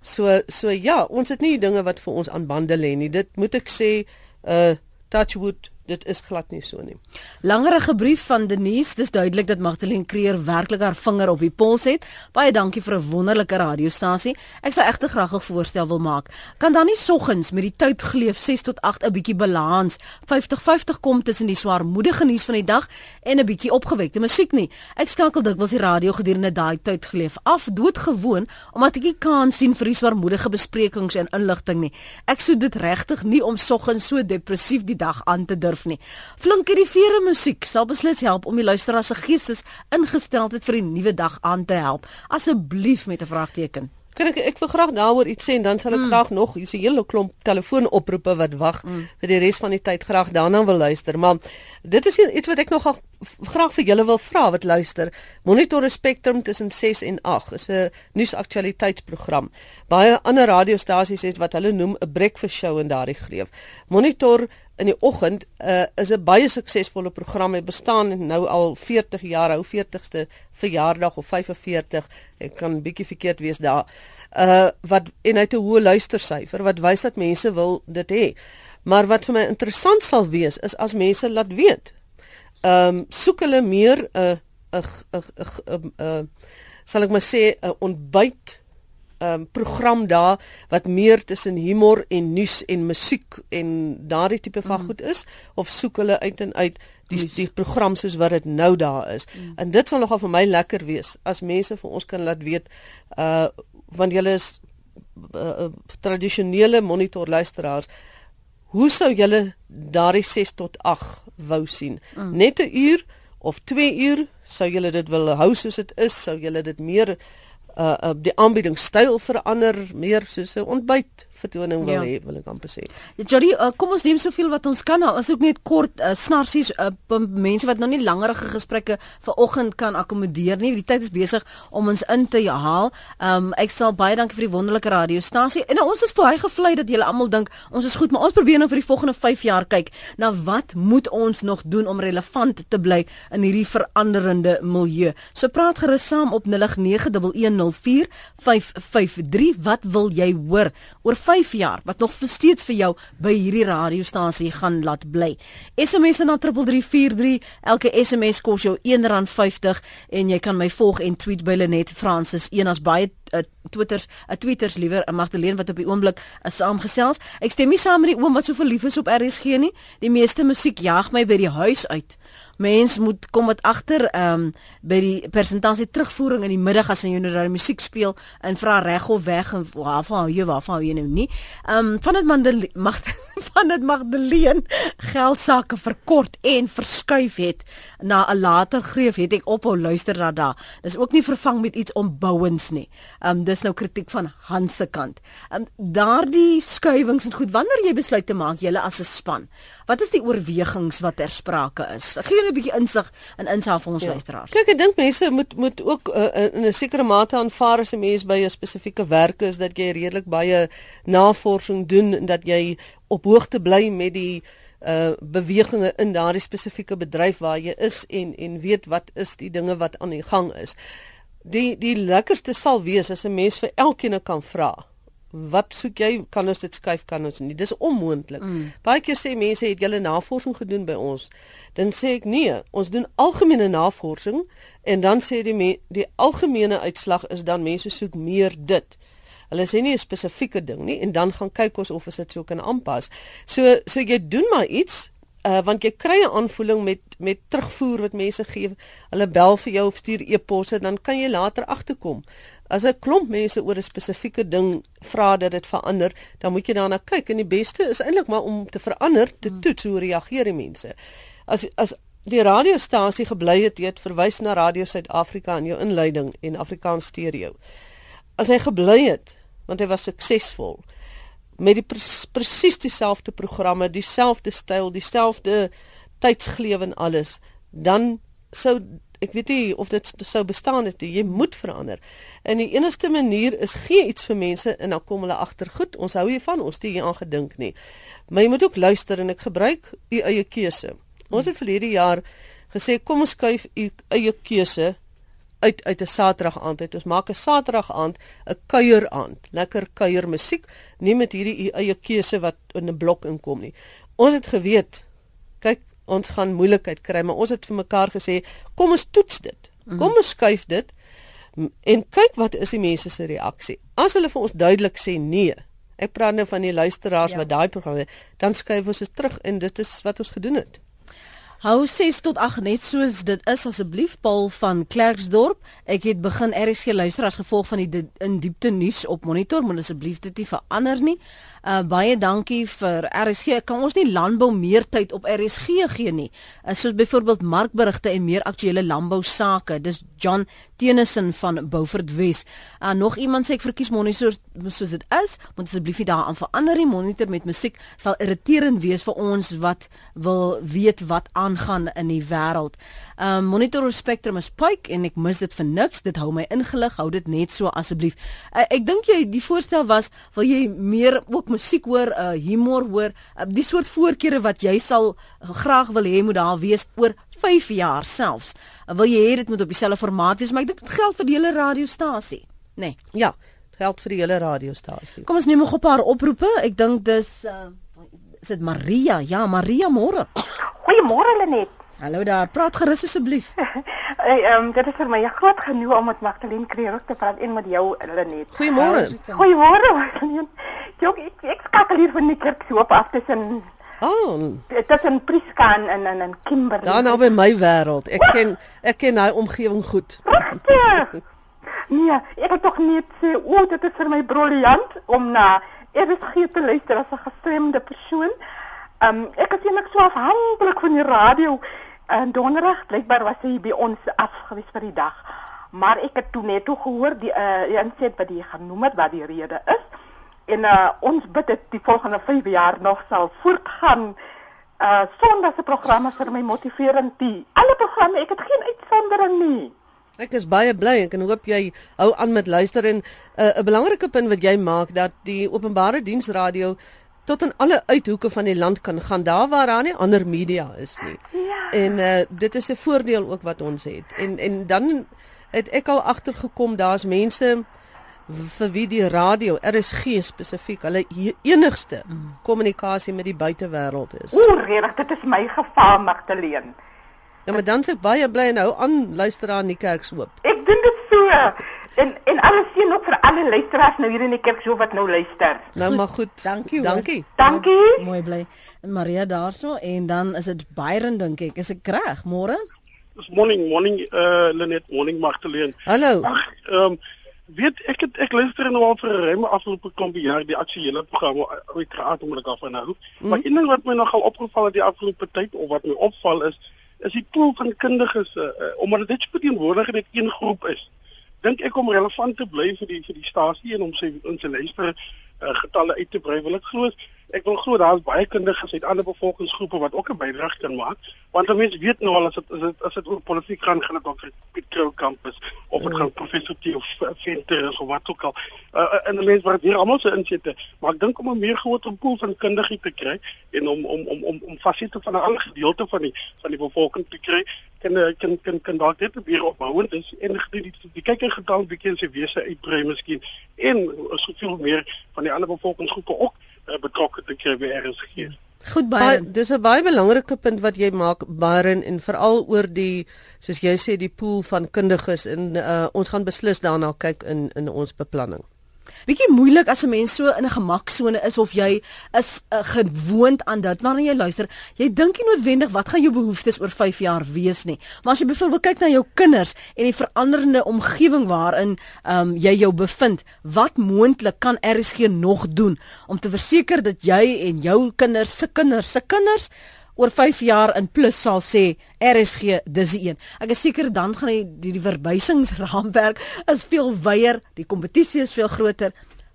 So so ja, ons het nie dinge wat vir ons aan bande lê nie. Dit moet ek sê uh Touchwood dit is glad nie so nie. Langerige brief van Denise, dis duidelik dat Magdalene Creer werklik haar vinger op die pols het. Baie dankie vir 'n wonderlike radiostasie. Ek sou egter graag 'n voorstel wil maak. Kan dan nie soggens met die tyd geleef 6 tot 8 'n bietjie balans 50-50 kom tussen die swaarmoedige nuus van die dag en 'n bietjie opgewekte musiek nie. Ek skakel dikwels die radio gedurende daai tyd geleef af doodgewoon omdat ek nie kans sien vir die swaarmoedige besprekings en inligting nie. Ek sou dit regtig nie om soggens so depressief die dag aan te durf durf nie. Flinkie die vere musiek sal beslis help om die luisteraar se geestes ingesteldheid vir die nuwe dag aan te help. Asseblief met 'n vraagteken. Kan ek ek wil graag daaroor iets sê en dan sal ek mm. graag nog hier's 'n hele klomp telefoonoproepe wat wag mm. vir die res van die tyd graag daarna wil luister. Maar dit is iets wat ek nog graag vir julle wil vra wat luister. Monitor Spectrum tussen 6 en 8 is 'n nuusaktualiteitsprogram. Baie ander radiostasies het wat hulle noem 'n breakfast show in daardie greef. Monitor in die oggend uh, is 'n baie suksesvolle program. Dit bestaan nou al 40 jaar, hou 40ste verjaardag of 45. Ek kan bietjie verkeerd wees daar. Uh wat en hy het 'n hoë luistersyfer wat wys dat mense wil dit hê. Maar wat vir my interessant sal wees is as mense laat weet. Ehm um, soek hulle meer 'n 'n 'n 'n sal ek maar sê 'n ontbyt um, program daar wat meer tussen humor en nuus en musiek en daardie tipe van mm. goed is of soek hulle uit en uit die die program soos wat dit nou daar is. Mm. En dit sal nogal vir my lekker wees as mense vir ons kan laat weet uh want julle is uh, tradisionele monitor luisteraars hoe sou julle daardie 6 tot 8 wou sien? Mm. Net 'n uur of 2 uur sou julle dit wil hou soos dit is, sou julle dit meer uh, uh die aanbiedingstyl verander meer soos 'n ontbyt vertoning wil ja. hê wil ek amper sê. Ja, Jody, uh, kom ons neem soveel wat ons kan. Ons ook net kort uh, snarsies uh, mense wat nog nie langerige gesprekke vir oggend kan akkommodeer nie. Die tyd is besig om ons in te haal. Um ek sal baie dankie vir die wonderlike radiostasie. En nou, ons is baie gevlei dat julle almal dink ons is goed, maar ons probeer nou vir die volgende 5 jaar kyk na wat moet ons nog doen om relevant te bly in hierdie veranderende milieu. So praat gerus saam op 0891 0891104553 wat wil jy hoor oor 5 jaar wat nog steeds vir jou by hierdie radiostasie gaan laat bly SMS na 3343 elke SMS kos jou R1.50 en jy kan my volg en tweet by Lenet Francis een as baie uh, Twitters, 'n uh, Twitters liewer, 'n uh, Magdalene wat op die oomblik is saamgesels. Ek stem nie saam met die oom wat so verlief is op RSG nie. Die meeste musiek jaag my by die huis uit mens moet kom wat agter ehm um, by die presentasie terugvoering in die middag as jy nou daai musiek speel en vra reg of weg en waarvan hou jy waarvan hou jy nou nie. Ehm um, van dit mag van dit Magdalene geld sake verkort en verskuif het na 'n later greef het ek ophou luister na da. Dis ook nie vervang met iets onbouends nie. Ehm um, dis nou kritiek van Hans se kant. Ehm um, daardie skuwings en goed wanneer jy besluit te maak julle as 'n span. Wat is die oorwegings wat ter sprake is? Gee net 'n bietjie insig en insaag vir ons ja. luisteraars. Kyk, ek dink mense moet moet ook uh, in 'n sekere mate aanvaar as 'n mens by 'n spesifieke werk is dat jy redelik baie navorsing doen en dat jy op hoogte bly met die uh beweginge in daardie spesifieke bedryf waar jy is en en weet wat is die dinge wat aan die gang is. Die die lekkerste sal wees as 'n mens vir elkeen kan vra Wat soek jy? Kan ons dit skuif? Kan ons nie? Dis onmoontlik. Mm. Baie keer sê mense het julle navorsing gedoen by ons. Dan sê ek nee, ons doen algemene navorsing en dan sê die die algemene uitslag is dan mense soek meer dit. Hulle sê nie 'n spesifieke ding nie en dan gaan kyk ons of ons dit so kan aanpas. So so jy doen maar iets uh want jy kry 'n aanvoeling met met terugvoer wat mense gee. Hulle bel vir jou of stuur e-posse dan kan jy later agterkom. As 'n klomp mense oor 'n spesifieke ding vra dat dit verander, dan moet jy daarna kyk en die beste is eintlik maar om te verander, te hmm. toets hoe reageer die mense. As as die radiostasie gebly het, jy het verwys na Radio Suid-Afrika in jou inleiding en Afrikaans stereo. As hy gebly het, want hy was suksesvol met die pres, presies dieselfde programme, dieselfde styl, dieselfde tydsglewe en alles, dan sou ek weet nie of dit sou bestaan het jy moet verander. En die enigste manier is gee iets vir mense en dan kom hulle agter goed, ons hou hiervan, ons het hier aan gedink nie. Maar jy moet ook luister en ek gebruik u eie keuse. Ons het verlede jaar gesê kom ons skuif u eie keuse uit uit 'n Saterdag aand uit. Ons maak 'n Saterdag aand 'n kuier aand. Lekker kuier musiek, nie met hierdie eie keuse wat in 'n blok inkom nie. Ons het geweet, kyk, ons gaan moeilikheid kry, maar ons het vir mekaar gesê, kom ons toets dit. Mhm. Kom ons skuif dit en kyk wat is die mense se reaksie. As hulle vir ons duidelik sê nee, ek praat nou van die luisteraars ja. wat daai programme, dan skuif ons dit terug en dit is wat ons gedoen het. Hou 6 tot 8 net soos dit is asseblief Paul van Klerksdorp. Ek het begin RSG luister as gevolg van die in diepte nuus op monitor, maar asseblief dit nie verander nie. Uh baie dankie vir RSG. Kan ons nie landbou meer tyd op RSG gee nie? Uh, soos byvoorbeeld markberigte en meer aktuelle landbou sake. Dis John Tennyson van Beaufort Wes. Uh nog iemand sê ek verkies monitor soos dit is, moet asseblief nie daaraan verander nie. Monitor met musiek sal irriterend wees vir ons wat wil weet wat aangaan in die wêreld. Um monitor spectrum is pyk en ek mis dit vir niks. Dit hou my ingelig. Hou dit net so asseblief. Uh, ek dink jy die voorstel was wil jy meer ook musiek hoor, uh humor hoor, uh, die soort voorkeure wat jy sal graag wil hê moet daar wees oor 5 jaar selfs. Uh, wil jy hê dit moet op dieselfde formaat wees, maar ek dink dit geld vir die hele radiostasie. Nee. Ja, geld vir die hele radiostasie. Kom ons neem nog 'n paar oproepe. Ek dink dis uh is dit Maria? Ja, Maria môre. Goeiemôre Lenet. Hallo daar, praat gerus asseblief. Hey, ehm um, dit is vir my 'n groot genoeg om met Magdalene Kreer te praat en met jou Lenet. Goeiemôre. Goeiemôre Magdalene. Ek ek, ek skakel hier van die kerk so op af tussen Oh, dit is 'n Priskan en en en Kimberley. Daar nou by my wêreld. Ek ken ek ken daai omgewing goed. nee, ek het tog net sê, o, dit is vir my briljant om na RSG te luister as 'n gestremde persoon. Ehm um, ek is eintlik so afhanklik van die radio. En donderdag blykbaar was hy by ons afgewys vir die dag. Maar ek het toe net toe gehoor die uh die inset wat jy genoem het wat die rede is. En uh ons bid dit die volgende 5 jaar nog sal voortgaan. Uh sonder se programme vir my motiverend die. Alle programme, ek het geen uitsondering nie. Ek is baie bly en ek hoop jy hou aan met luister en 'n uh, belangrike punt wat jy maak dat die openbare diensradio tot in alle uithoeke van die land kan gaan daar waar daar nie ander media is nie. Ja. En uh dit is 'n voordeel ook wat ons het. En en dan het ek al agtergekom daar's mense vir wie die radio RSG spesifiek hulle enigste mm. kommunikasie mm. met die buitewêreld is. O, regtig, dit is my geval Magdalene. Ja, maar dan sê baie bly en hou aan luister aan die kerk oop. Ek doen dit so. En en alles sien ook vir alle luisteraars nou hier in die kerk so wat nou luister. Nou maar goed. Dankie. Dankie. Dankie. Mooi bly. En Maria daarso en dan is dit Byron dink ek. Is ek reg? Môre? Dis morning, morning uh Lenet, morning Magdalene. Hallo. Ehm um, weet ek het, ek luister nou al vir 'n ruime afgelope klompie jaar die aktuele programme uit gehad om ek af en nou. Mm. Maar een ding wat my nogal opgeval het die afgelope tyd of wat my opval is is die pool van kundiges uh, omdat dit spesifiek net een groep is dink ek om relevant te bly vir die vir die stasie en om sy in sy luister uh, getalle uit te brei wil ek glo ek wil glo daar's baie kundiges uit ander bevolkingsgroepe wat ook 'n bydrae kan maak, want mense weet nou al as dit as dit as dit oor politiek gaan, gaan dit ook Piet Krou kampus of dit mm. gaan professor T of Venter of wat ook al. Uh, en die mense wat hier almal se insette, maar ek dink om 'n meer groot pool van kundiges te kry en om om om om om fasite van 'n ander gedeelte van die van die bevolking te kry kan eh, kan kan kan dalk net weer opbouend is en die die, die kykergetal bietjie in sy wese uitbrei miskien en soveel meer van die ander bevolkingsgroepe ook uh, betrokke te kry by RSG. Goed baie dis 'n baie belangrike punt wat jy maak Baron en veral oor die soos jy sê die pool van kundiges en uh, ons gaan beslis daarna kyk in in ons beplanning bietjie moeilik as 'n mens so in 'n gemaksone is of jy is uh, gewoond aan dit wanneer jy luister. Jy dink nie noodwendig wat gaan jou behoeftes oor 5 jaar wees nie. Maar as jy byvoorbeeld kyk na jou kinders en die veranderende omgewing waarin um, jy jou bevind, wat moontlik kan RSG nog doen om te verseker dat jy en jou kinders se kinders se kinders oor 5 jaar in plus sal sê RSG dis die een. Ek is seker dan gaan die die, die verwysingsraamwerk is veel wyer, die kompetisie is veel groter.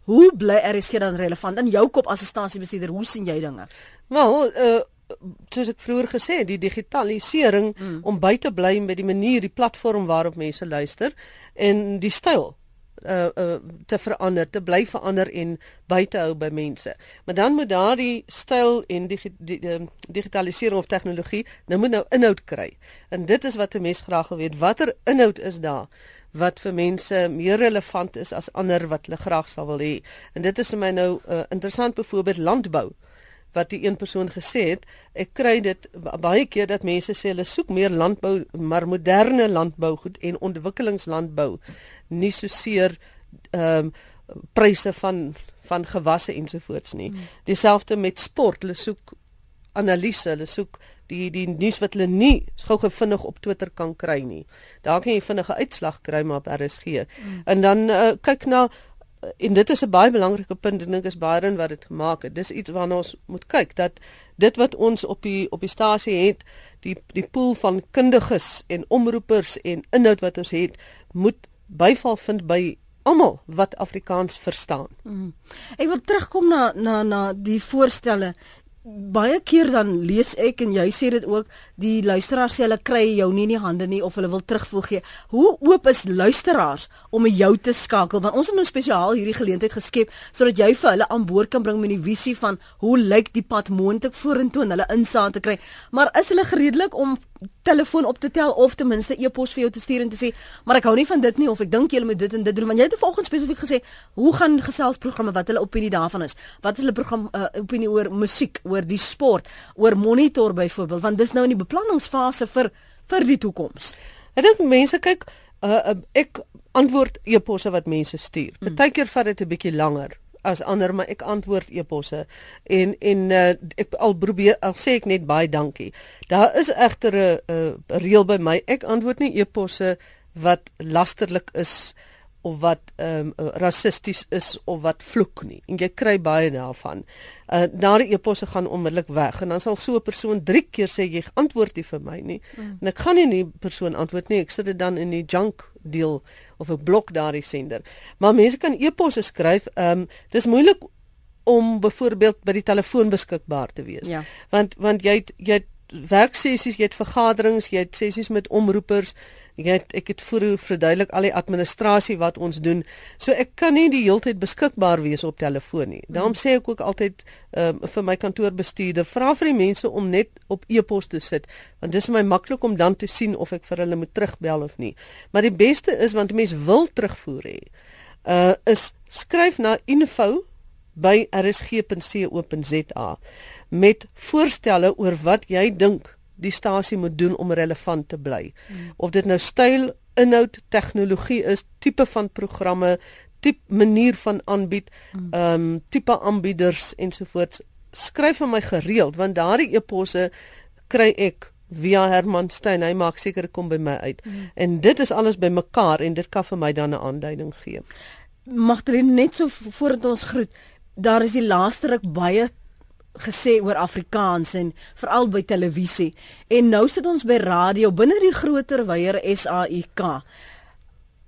Hoe bly RSG dan relevant in jou kop as 'n stasiebestuurder? Hoe sien jy dinge? Wel, uh soos ek vroeër gesê het, die digitalisering mm. om by te bly met die manier, die platform waarop mense luister en die styl uh, uh te verander, te bly verander en by te hou by mense. Maar dan moet daardie styl en die, die, die digitalisering of tegnologie nou moet nou inhoud kry. En dit is wat 'n mens graag wil weet, watter inhoud is daar? wat vir mense meer relevant is as ander wat hulle graag sal wil hê. En dit is vir my nou uh, interessant byvoorbeeld landbou wat die een persoon gesê het, ek kry dit baie keer dat mense sê hulle soek meer landbou, maar moderne landbou goed en ontwikkelingslandbou, nie so seer ehm um, pryse van van gewasse ensovoorts nie. Hmm. Dieselfde met sport, hulle soek analise, hulle soek die die nuus wat hulle nie gou gevindig op Twitter kan kry nie. Daar kan jy vinnige uitslag kry maar op RSG. Hmm. En dan uh, kyk na en dit is 'n baie belangrike punt en ek is in wat dit gemaak het. Dis iets waarna ons moet kyk dat dit wat ons op die op die stasie het, die die pool van kundiges en omroepers en inhoud wat ons het, moet byval vind by almal wat Afrikaans verstaan. Mm. Ek wil terugkom na na na die voorstelle baie keer dan lees ek en jy sê dit ook die luisteraars sê hulle kry jou nie in die hande nie of hulle wil terugvoeg gee. Hoe oop is luisteraars om met jou te skakel? Want ons het nou spesiaal hierdie geleentheid geskep sodat jy vir hulle aan boord kan bring met die visie van hoe lyk die pad moontlik vorentoe en hulle insaag te kry. Maar is hulle gereedelik om telefoon op te tel of ten minste e-pos vir jou te stuur en te sê, "Maar ek hou nie van dit nie of ek dink jy moet dit en dit doen." Want jy het volgens spesifiek gesê, "Hoe gaan geselsprogramme wat hulle opinie daarvan is? Wat is hulle program uh, opinie oor musiek, oor die sport, oor monitor byvoorbeeld, want dis nou in die beplanningsfase vir vir die toekoms." Ek dink mense kyk uh, ek antwoord e-posse wat mense stuur. Mm. Partykeer vat dit 'n bietjie langer as ander maar ek antwoord e-posse en en uh, ek al probeer al sê ek net baie dankie. Daar is egter 'n uh, reël by my. Ek antwoord nie e-posse wat lasterlik is of wat ehm um, rassisties is of wat vloek nie. En jy kry baie daarvan. Uh daardie e-posse gaan onmiddellik weg en dan sal so 'n persoon 3 keer sê jy antwoord nie vir my nie. Mm. En ek gaan nie die persoon antwoord nie. Ek sit dit dan in die junk deel of ek blok daardie sender. Maar mense kan e-posse skryf. Ehm um, dis moeilik om byvoorbeeld by die telefoon beskikbaar te wees. Ja. Want want jy het, jy het werksessies, jy het vergaderings, jy het sessies met omroepers. Jy het ek het vir verduidelik al die administrasie wat ons doen. So ek kan nie die hele tyd beskikbaar wees op telefoon nie. Daarom sê ek ook altyd um, vir my kantoorbestuurder, vra vir die mense om net op e-pos te sit, want dis vir my maklik om dan te sien of ek vir hulle moet terugbel of nie. Maar die beste is want mense wil terugvoer hê. Uh is skryf na info by rsg.co.za met voorstelle oor wat jy dink die stasie moet doen om relevant te bly. Mm. Of dit nou styl, inhoud, tegnologie is, tipe van programme, tipe manier van aanbied, mm. ehm um, tipe aanbieders ensovoorts. Skryf vir my gereeld want daardie eposse kry ek via Herman Stein. Hy maak seker kom by my uit. Mm. En dit is alles bymekaar en dit kan vir my dan 'n aanduiding gee. Magdalene net so voordat ons groet. Daar is die laaste ruk baie gesê oor Afrikaans en veral by televisie. En nou sit ons by radio binne die groter wyeer SAIK.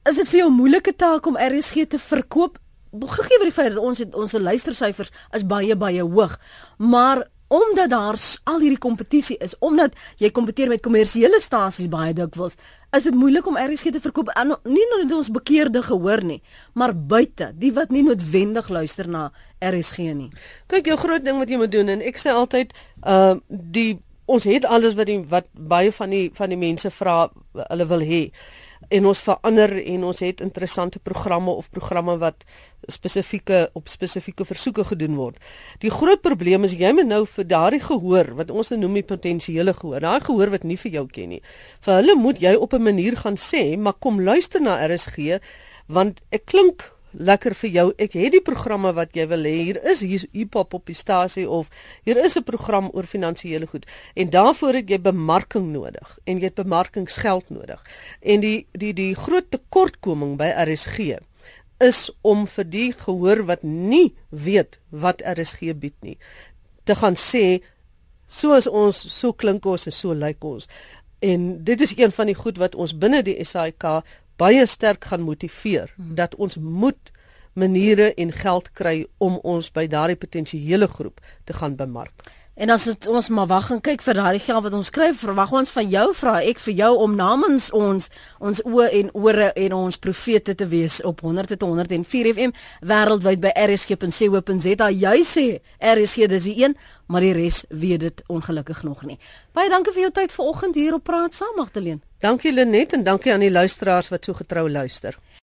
Is dit vir jou 'n moeilike taak om RSG te verkoop gegee word die feit dat ons het, ons luistersyfers is baie baie hoog, maar omdat daar al hierdie kompetisie is, omdat jy kompeteer met kommersiële stasies baie dikwels, is dit moeilik om RSG te verkoop. En nie net ons bekeerde gehoor nie, maar buite, die wat nie noodwendig luister na RSG nie. Kyk, jou groot ding wat jy moet doen en ek sê altyd, uh die ons het alles wat die wat baie van die van die mense vra hulle wil hê en ons verander en ons het interessante programme of programme wat spesifieke op spesifieke versoeke gedoen word. Die groot probleem is jy moet nou vir daardie gehoor wat ons nou noem die potensiële gehoor, daai gehoor wat nie vir jou ken nie. Vir hulle moet jy op 'n manier gaan sê, maar kom luister na RSG want ek klink lekker vir jou. Ek het die programme wat jy wil hê. Hier is hier hiphop op die stasie of hier is 'n program oor finansiële goed. En daarvoor het jy bemarking nodig en jy het bemarkingsgeld nodig. En die die die groot tekortkoming by RSG is om vir die gehoor wat nie weet wat RSG bied nie te gaan sê soos ons so klink ons en so lyk ons. En dit is een van die goed wat ons binne die SAIK baie sterk gaan motiveer hmm. dat ons moet maniere en geld kry om ons by daardie potensiële groep te gaan bemark. En as het, ons maar wag en kyk vir daardie geld wat ons kry, verwag ons van jou vra ek vir jou om namens ons ons oë en ore en ons profete te wees op 100 tot 104 FM wêreldwyd by rsg.co.za. Jy sê RSG dis die een, maar die res weet dit ongelukkig nog nie. Baie dankie vir jou tyd vanoggend hier op Praat Saam Magdalene. Dankie Lenet en dankie aan die luisteraars wat so getrou luister.